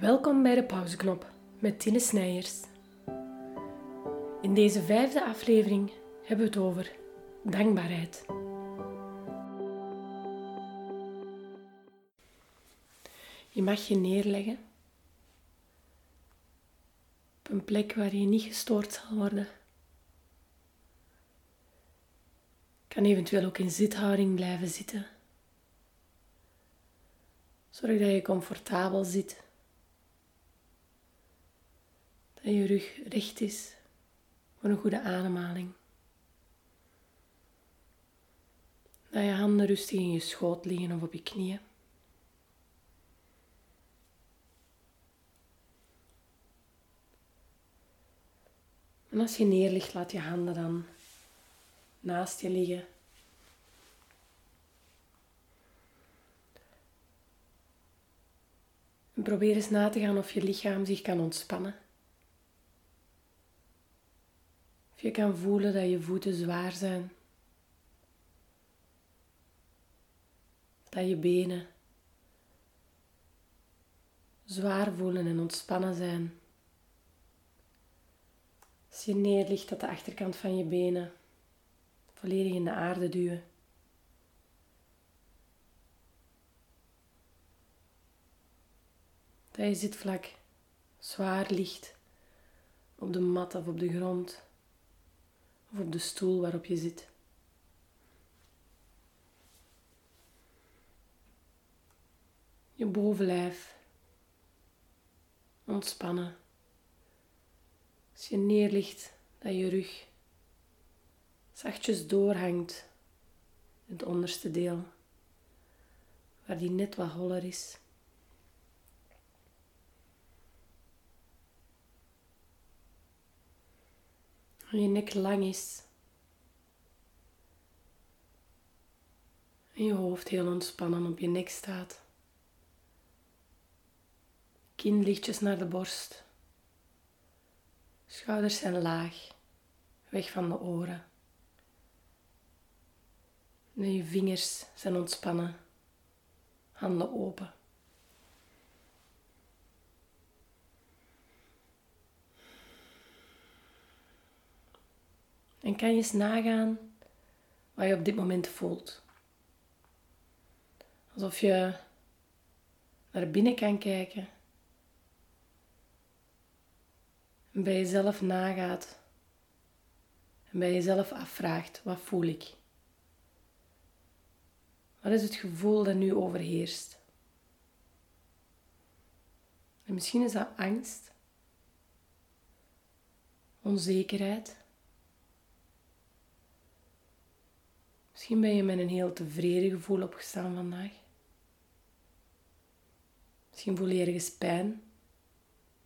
Welkom bij de pauzeknop met Tine Snijers. In deze vijfde aflevering hebben we het over dankbaarheid. Je mag je neerleggen op een plek waar je niet gestoord zal worden. Kan eventueel ook in zithouding blijven zitten. Zorg dat je comfortabel zit. Dat je rug recht is voor een goede ademhaling. Dat je handen rustig in je schoot liggen of op je knieën. En als je neerligt, laat je handen dan naast je liggen. En probeer eens na te gaan of je lichaam zich kan ontspannen. Of je kan voelen dat je voeten zwaar zijn. Dat je benen zwaar voelen en ontspannen zijn. Als je neerligt, dat de achterkant van je benen volledig in de aarde duwen. Dat je zitvlak zwaar ligt op de mat of op de grond of op de stoel waarop je zit. Je bovenlijf ontspannen. Als je neerligt, dat je rug zachtjes doorhangt, het onderste deel, waar die net wat holler is. En je nek lang is. En je hoofd heel ontspannen op je nek staat. Kin lichtjes naar de borst. Schouders zijn laag, weg van de oren. En je vingers zijn ontspannen, handen open. En kan je eens nagaan wat je op dit moment voelt. Alsof je naar binnen kan kijken en bij jezelf nagaat en bij jezelf afvraagt: wat voel ik? Wat is het gevoel dat nu overheerst? En misschien is dat angst, onzekerheid. Misschien ben je met een heel tevreden gevoel opgestaan vandaag. Misschien voel je ergens pijn,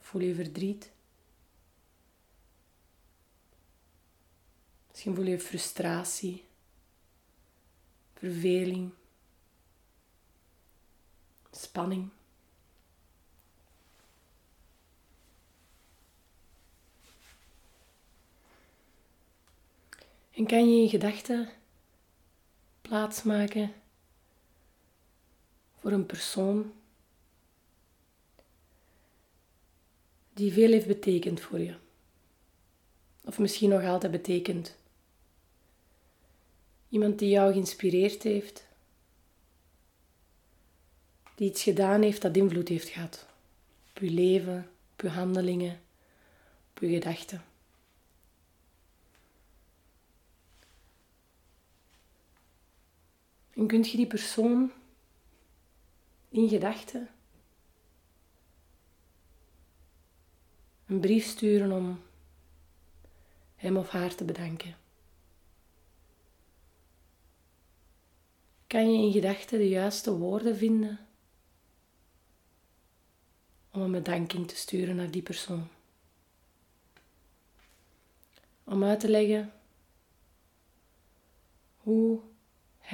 voel je verdriet. Misschien voel je frustratie, verveling, spanning. En kan je in gedachten plaatsmaken voor een persoon die veel heeft betekend voor je. Of misschien nog altijd betekent. Iemand die jou geïnspireerd heeft. Die iets gedaan heeft dat invloed heeft gehad. Op je leven, op je handelingen, op je gedachten. En kunt je die persoon in gedachten een brief sturen om hem of haar te bedanken? Kan je in gedachten de juiste woorden vinden om een bedanking te sturen naar die persoon? Om uit te leggen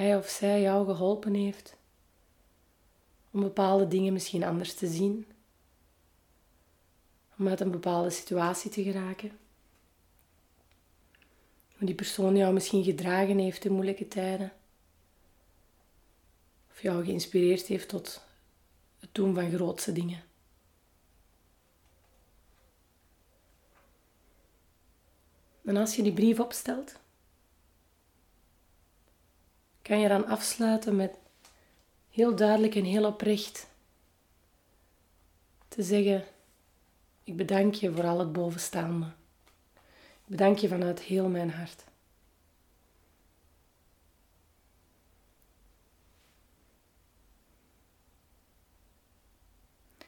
hij of zij jou geholpen heeft om bepaalde dingen misschien anders te zien, om uit een bepaalde situatie te geraken. Hoe die persoon jou misschien gedragen heeft in moeilijke tijden, of jou geïnspireerd heeft tot het doen van grootse dingen. En als je die brief opstelt, kan je dan afsluiten met heel duidelijk en heel oprecht te zeggen: Ik bedank je voor al het bovenstaande. Ik bedank je vanuit heel mijn hart.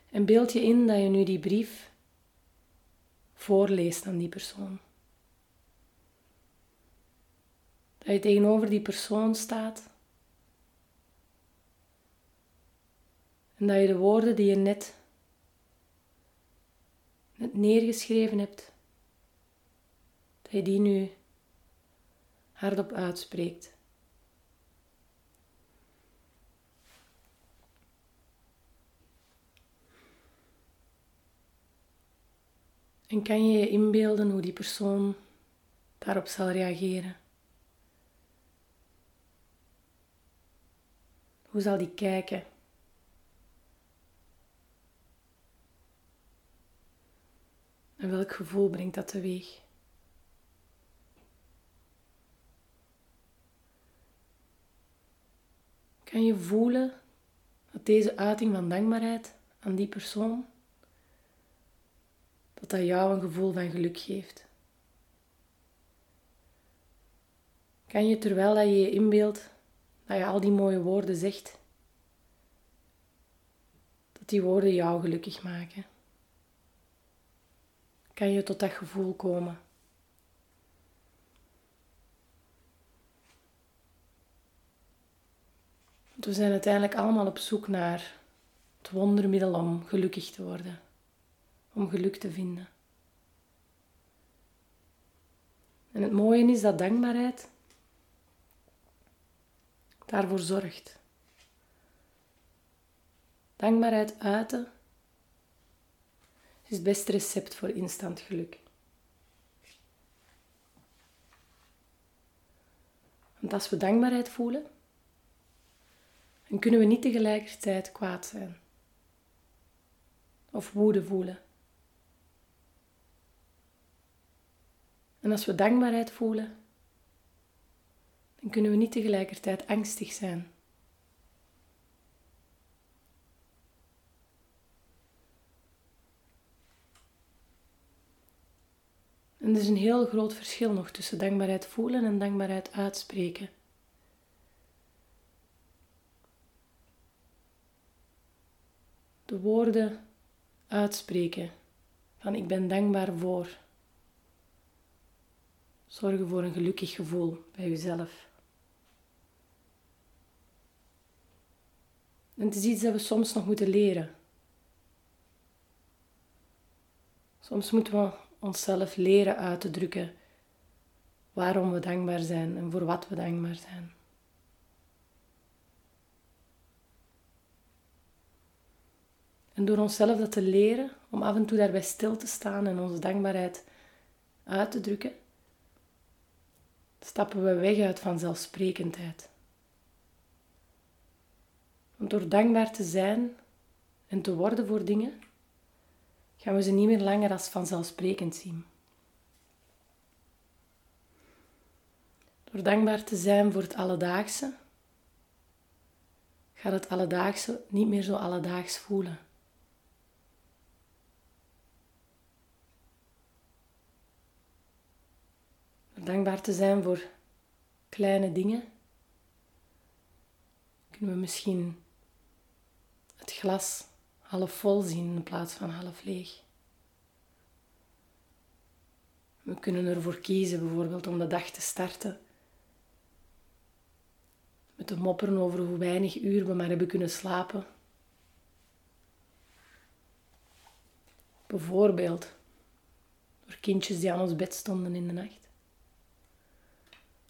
En beeld je in dat je nu die brief voorleest aan die persoon. Dat je tegenover die persoon staat. En dat je de woorden die je net, net neergeschreven hebt, dat je die nu hardop uitspreekt. En kan je je inbeelden hoe die persoon daarop zal reageren? Hoe zal die kijken? En welk gevoel brengt dat teweeg? Kan je voelen dat deze uiting van dankbaarheid aan die persoon dat dat jou een gevoel van geluk geeft. Kan je terwijl dat je je inbeeldt dat je al die mooie woorden zegt, dat die woorden jou gelukkig maken? Kan je tot dat gevoel komen? Want we zijn uiteindelijk allemaal op zoek naar het wondermiddel om gelukkig te worden om geluk te vinden. En het mooie is dat dankbaarheid daarvoor zorgt. Dankbaarheid uiten is het beste recept voor instant geluk. Want als we dankbaarheid voelen, dan kunnen we niet tegelijkertijd kwaad zijn of woede voelen. En als we dankbaarheid voelen, dan kunnen we niet tegelijkertijd angstig zijn. En er is een heel groot verschil nog tussen dankbaarheid voelen en dankbaarheid uitspreken. De woorden uitspreken van ik ben dankbaar voor zorgen voor een gelukkig gevoel bij jezelf. En het is iets dat we soms nog moeten leren. Soms moeten we onszelf leren uit te drukken waarom we dankbaar zijn en voor wat we dankbaar zijn. En door onszelf dat te leren, om af en toe daarbij stil te staan en onze dankbaarheid uit te drukken, stappen we weg uit vanzelfsprekendheid. Want door dankbaar te zijn en te worden voor dingen, gaan we ze niet meer langer als vanzelfsprekend zien. Door dankbaar te zijn voor het alledaagse, gaat het alledaagse niet meer zo alledaags voelen. dankbaar te zijn voor kleine dingen, kunnen we misschien glas half vol zien in plaats van half leeg. We kunnen ervoor kiezen bijvoorbeeld om de dag te starten met te mopperen over hoe weinig uur we maar hebben kunnen slapen. Bijvoorbeeld door kindjes die aan ons bed stonden in de nacht.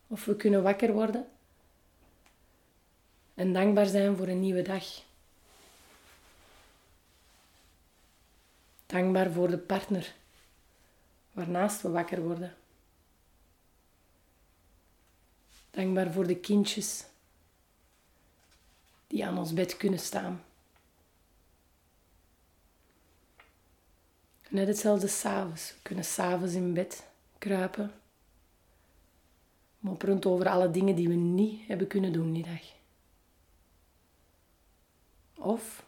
Of we kunnen wakker worden en dankbaar zijn voor een nieuwe dag. Dankbaar voor de partner waarnaast we wakker worden. Dankbaar voor de kindjes die aan ons bed kunnen staan. Net hetzelfde s'avonds. We kunnen s'avonds in bed kruipen Mopperend over alle dingen die we niet hebben kunnen doen die dag. Of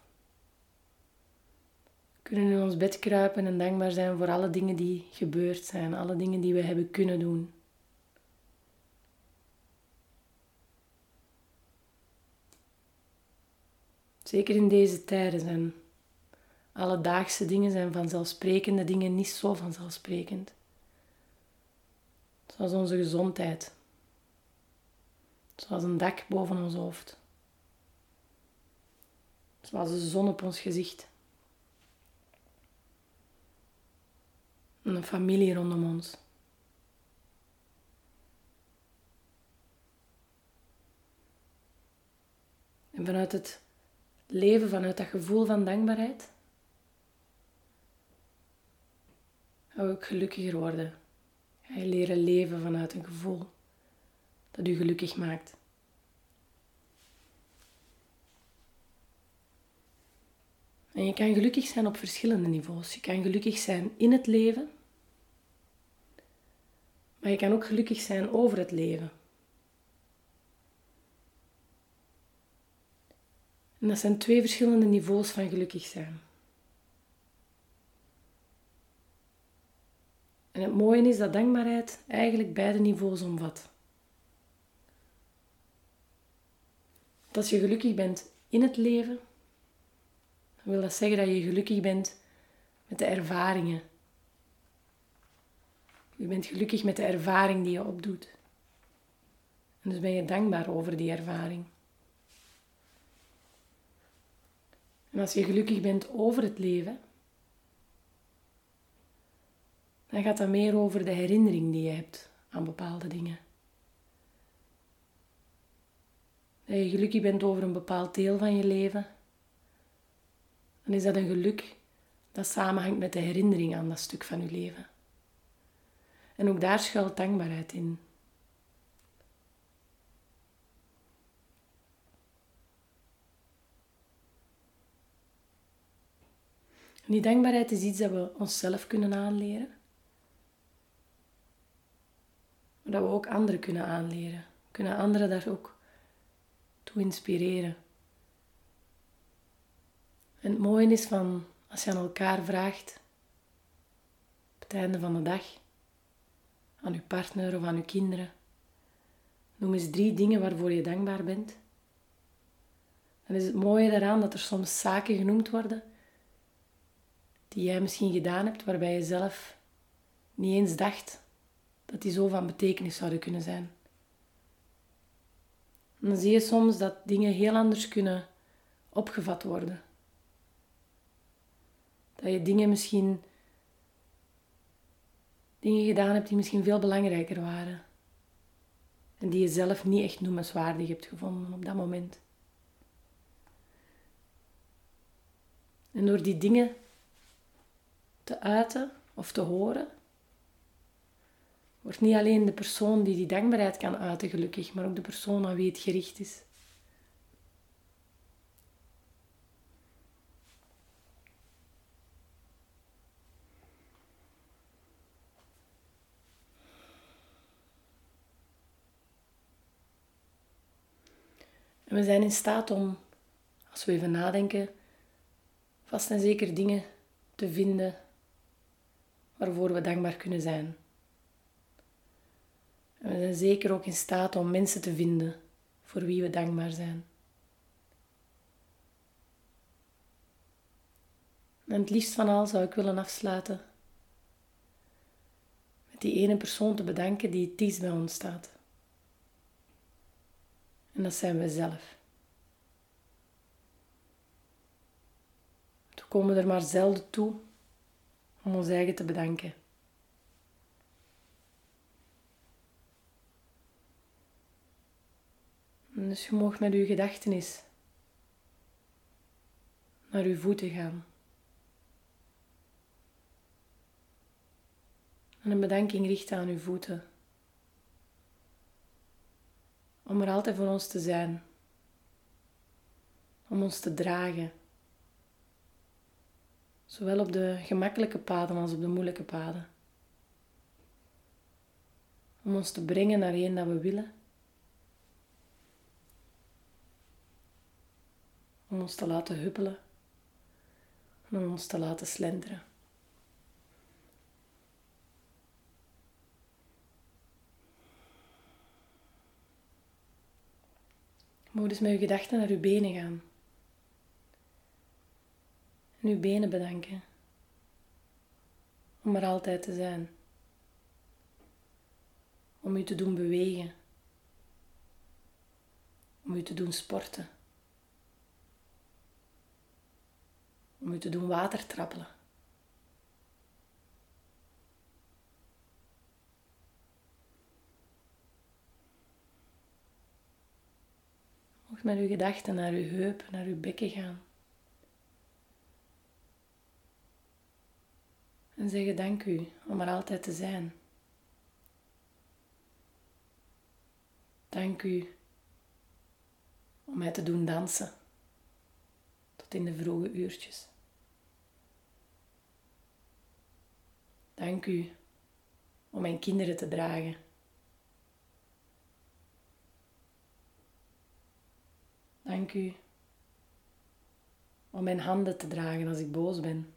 kunnen in ons bed kruipen en dankbaar zijn voor alle dingen die gebeurd zijn, alle dingen die we hebben kunnen doen. Zeker in deze tijden zijn alledaagse dingen, zijn vanzelfsprekende dingen niet zo vanzelfsprekend. Zoals onze gezondheid. Zoals een dak boven ons hoofd. Zoals de zon op ons gezicht. En een familie rondom ons. En vanuit het leven, vanuit dat gevoel van dankbaarheid, ga je ook gelukkiger worden. Ga je leren leven vanuit een gevoel dat u gelukkig maakt. En je kan gelukkig zijn op verschillende niveaus. Je kan gelukkig zijn in het leven, maar je kan ook gelukkig zijn over het leven. En dat zijn twee verschillende niveaus van gelukkig zijn. En het mooie is dat dankbaarheid eigenlijk beide niveaus omvat. Dat als je gelukkig bent in het leven, wil dat zeggen dat je gelukkig bent met de ervaringen. Je bent gelukkig met de ervaring die je opdoet. En dus ben je dankbaar over die ervaring. En als je gelukkig bent over het leven, dan gaat dat meer over de herinnering die je hebt aan bepaalde dingen. Dat je gelukkig bent over een bepaald deel van je leven, dan is dat een geluk dat samenhangt met de herinnering aan dat stuk van je leven. En ook daar schuilt dankbaarheid in. En die dankbaarheid is iets dat we onszelf kunnen aanleren. Maar dat we ook anderen kunnen aanleren. Kunnen anderen daar ook toe inspireren. En het mooie is van als je aan elkaar vraagt op het einde van de dag, aan je partner of aan je kinderen, noem eens drie dingen waarvoor je dankbaar bent. Dan is het mooie daaraan dat er soms zaken genoemd worden die jij misschien gedaan hebt, waarbij je zelf niet eens dacht dat die zo van betekenis zouden kunnen zijn. Dan zie je soms dat dingen heel anders kunnen opgevat worden. Dat je dingen misschien dingen gedaan hebt die misschien veel belangrijker waren. En die je zelf niet echt noemenswaardig hebt gevonden op dat moment. En door die dingen te uiten of te horen, wordt niet alleen de persoon die die dankbaarheid kan uiten gelukkig, maar ook de persoon aan wie het gericht is. We zijn in staat om, als we even nadenken, vast en zeker dingen te vinden waarvoor we dankbaar kunnen zijn. En we zijn zeker ook in staat om mensen te vinden voor wie we dankbaar zijn. En het liefst van al zou ik willen afsluiten met die ene persoon te bedanken die het dichtst bij ons staat. En dat zijn we zelf. We komen er maar zelden toe om ons eigen te bedanken. En dus je mag met uw gedachtenis naar uw voeten gaan. En een bedanking richten aan uw voeten. Om er altijd voor ons te zijn. Om ons te dragen. Zowel op de gemakkelijke paden als op de moeilijke paden. Om ons te brengen naar één dat we willen. Om ons te laten huppelen. Om ons te laten slenteren. Mogen dus met uw gedachten naar uw benen gaan. En uw benen bedanken. Om er altijd te zijn. Om u te doen bewegen. Om u te doen sporten. Om u te doen watertrappelen. Met uw gedachten naar uw heupen, naar uw bekken gaan. En zeggen dank u om er altijd te zijn. Dank u om mij te doen dansen tot in de vroege uurtjes. Dank u om mijn kinderen te dragen. Dank u om mijn handen te dragen als ik boos ben.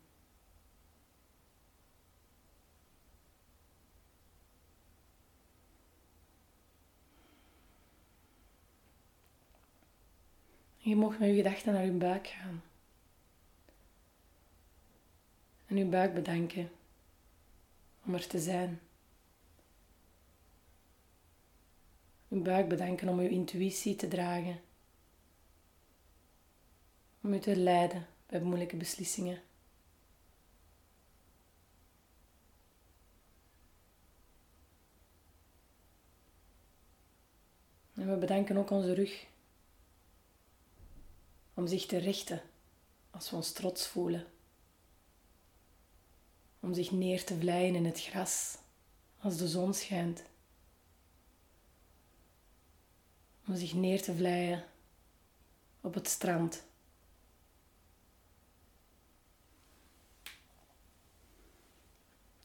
Je mag met je gedachten naar je buik gaan. En je buik bedanken om er te zijn. Je buik bedanken om je intuïtie te dragen. Om je te leiden bij moeilijke beslissingen. En we bedanken ook onze rug om zich te richten als we ons trots voelen. Om zich neer te vleien in het gras als de zon schijnt. Om zich neer te vleien op het strand.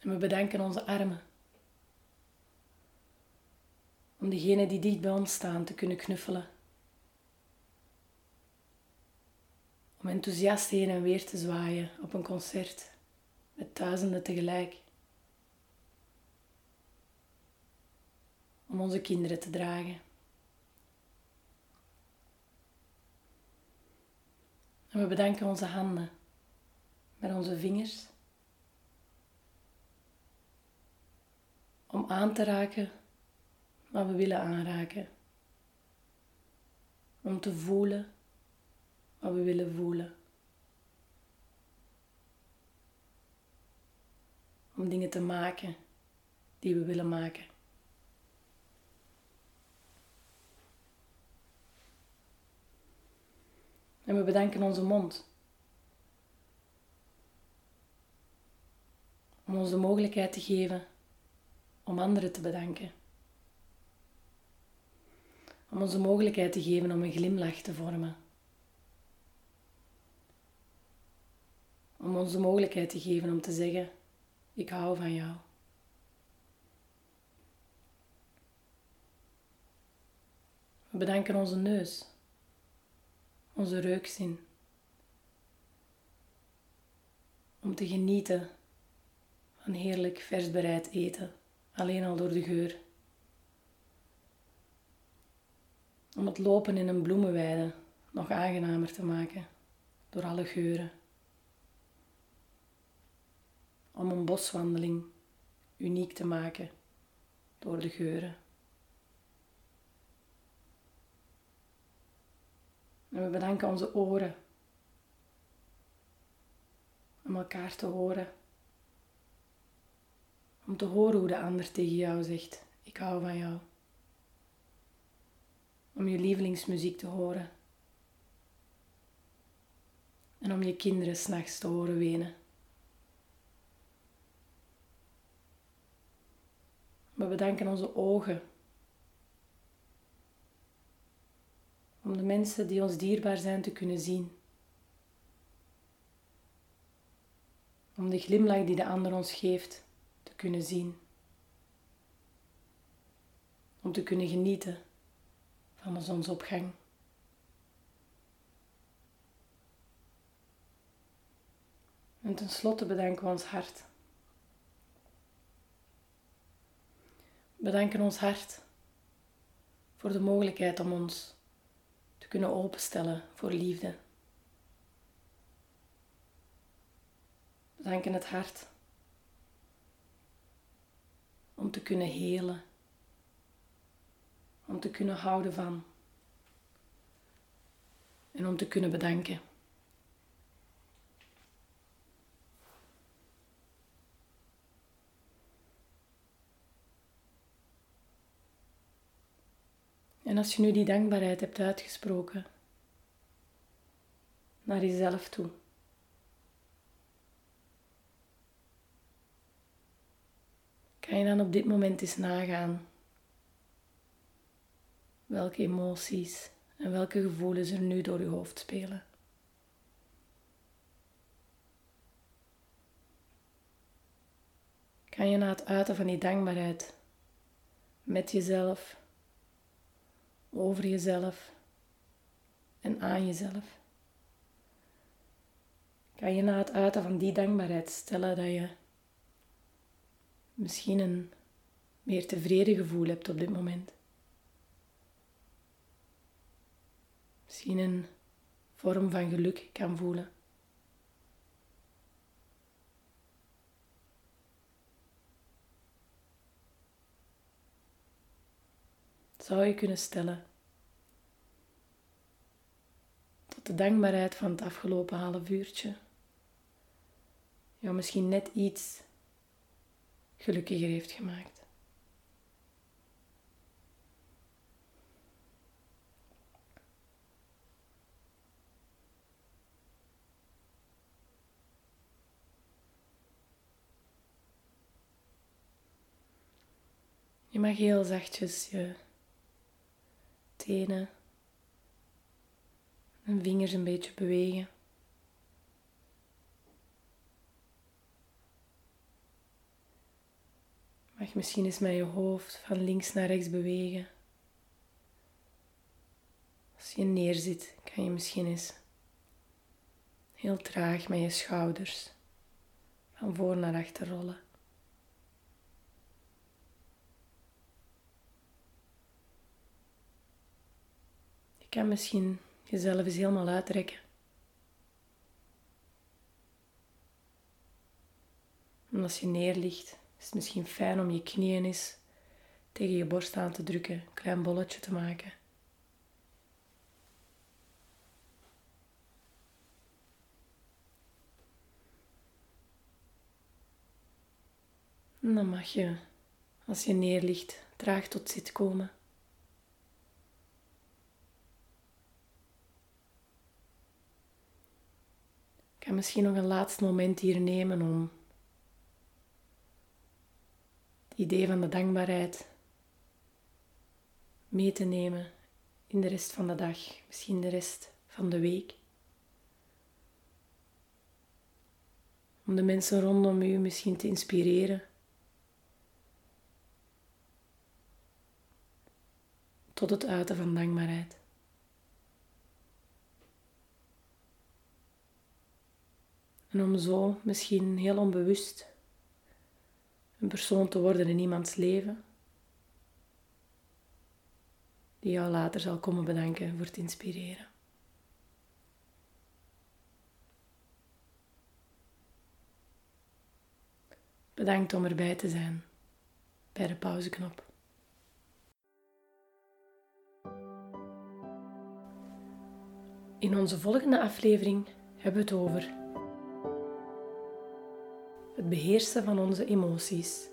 En we bedanken onze armen. Om degenen die dicht bij ons staan te kunnen knuffelen. om enthousiast heen en weer te zwaaien op een concert met duizenden tegelijk. Om onze kinderen te dragen. En we bedanken onze handen met onze vingers om aan te raken wat we willen aanraken. Om te voelen wat we willen voelen. Om dingen te maken die we willen maken. En we bedanken onze mond. Om ons de mogelijkheid te geven om anderen te bedanken. Om ons de mogelijkheid te geven om een glimlach te vormen. Om ons de mogelijkheid te geven om te zeggen, ik hou van jou. We bedanken onze neus, onze reukzin, om te genieten van heerlijk vers bereid eten, alleen al door de geur. Om het lopen in een bloemenweide nog aangenamer te maken door alle geuren om een boswandeling uniek te maken door de geuren. En we bedanken onze oren om elkaar te horen. Om te horen hoe de ander tegen jou zegt: Ik hou van jou. Om je lievelingsmuziek te horen. En om je kinderen s'nachts te horen wenen. We bedanken onze ogen. Om de mensen die ons dierbaar zijn te kunnen zien. Om de glimlach die de ander ons geeft kunnen zien. om te kunnen genieten van de zonsopgang. En tenslotte bedanken we ons hart. Bedanken ons hart voor de mogelijkheid om ons te kunnen openstellen voor liefde. Bedanken het hart om te kunnen helen, om te kunnen houden van en om te kunnen bedanken. En als je nu die dankbaarheid hebt uitgesproken naar jezelf toe. Kan je dan op dit moment eens nagaan welke emoties en welke gevoelens er nu door je hoofd spelen? Kan je na het uiten van die dankbaarheid met jezelf over jezelf en aan jezelf. Kan je na het uiten van die dankbaarheid stellen dat je misschien een meer tevreden gevoel hebt op dit moment. Misschien een vorm van geluk kan voelen. zou je kunnen stellen dat de dankbaarheid van het afgelopen half uurtje jou misschien net iets gelukkiger heeft gemaakt. Je mag heel zachtjes je tenen en vingers een beetje bewegen. Mag misschien eens met je hoofd van links naar rechts bewegen. Als je neerzit, kan je misschien eens heel traag met je schouders van voor naar achter rollen. kan misschien jezelf eens helemaal uitrekken. En als je neerligt, is misschien fijn om je knieën eens tegen je borst aan te drukken, een klein bolletje te maken. En dan mag je, als je neerligt, traag tot zit komen. ga misschien nog een laatste moment hier nemen om idee van de dankbaarheid mee te nemen in de rest van de dag, misschien de rest van de week. Om de mensen rondom u misschien te inspireren. Tot het uiten van dankbaarheid. En om zo misschien heel onbewust een persoon te worden in iemands leven, die jou later zal komen bedanken voor het inspireren. Bedankt om erbij te zijn bij de pauzeknop. In onze volgende aflevering hebben we het over het beheersen van onze emoties.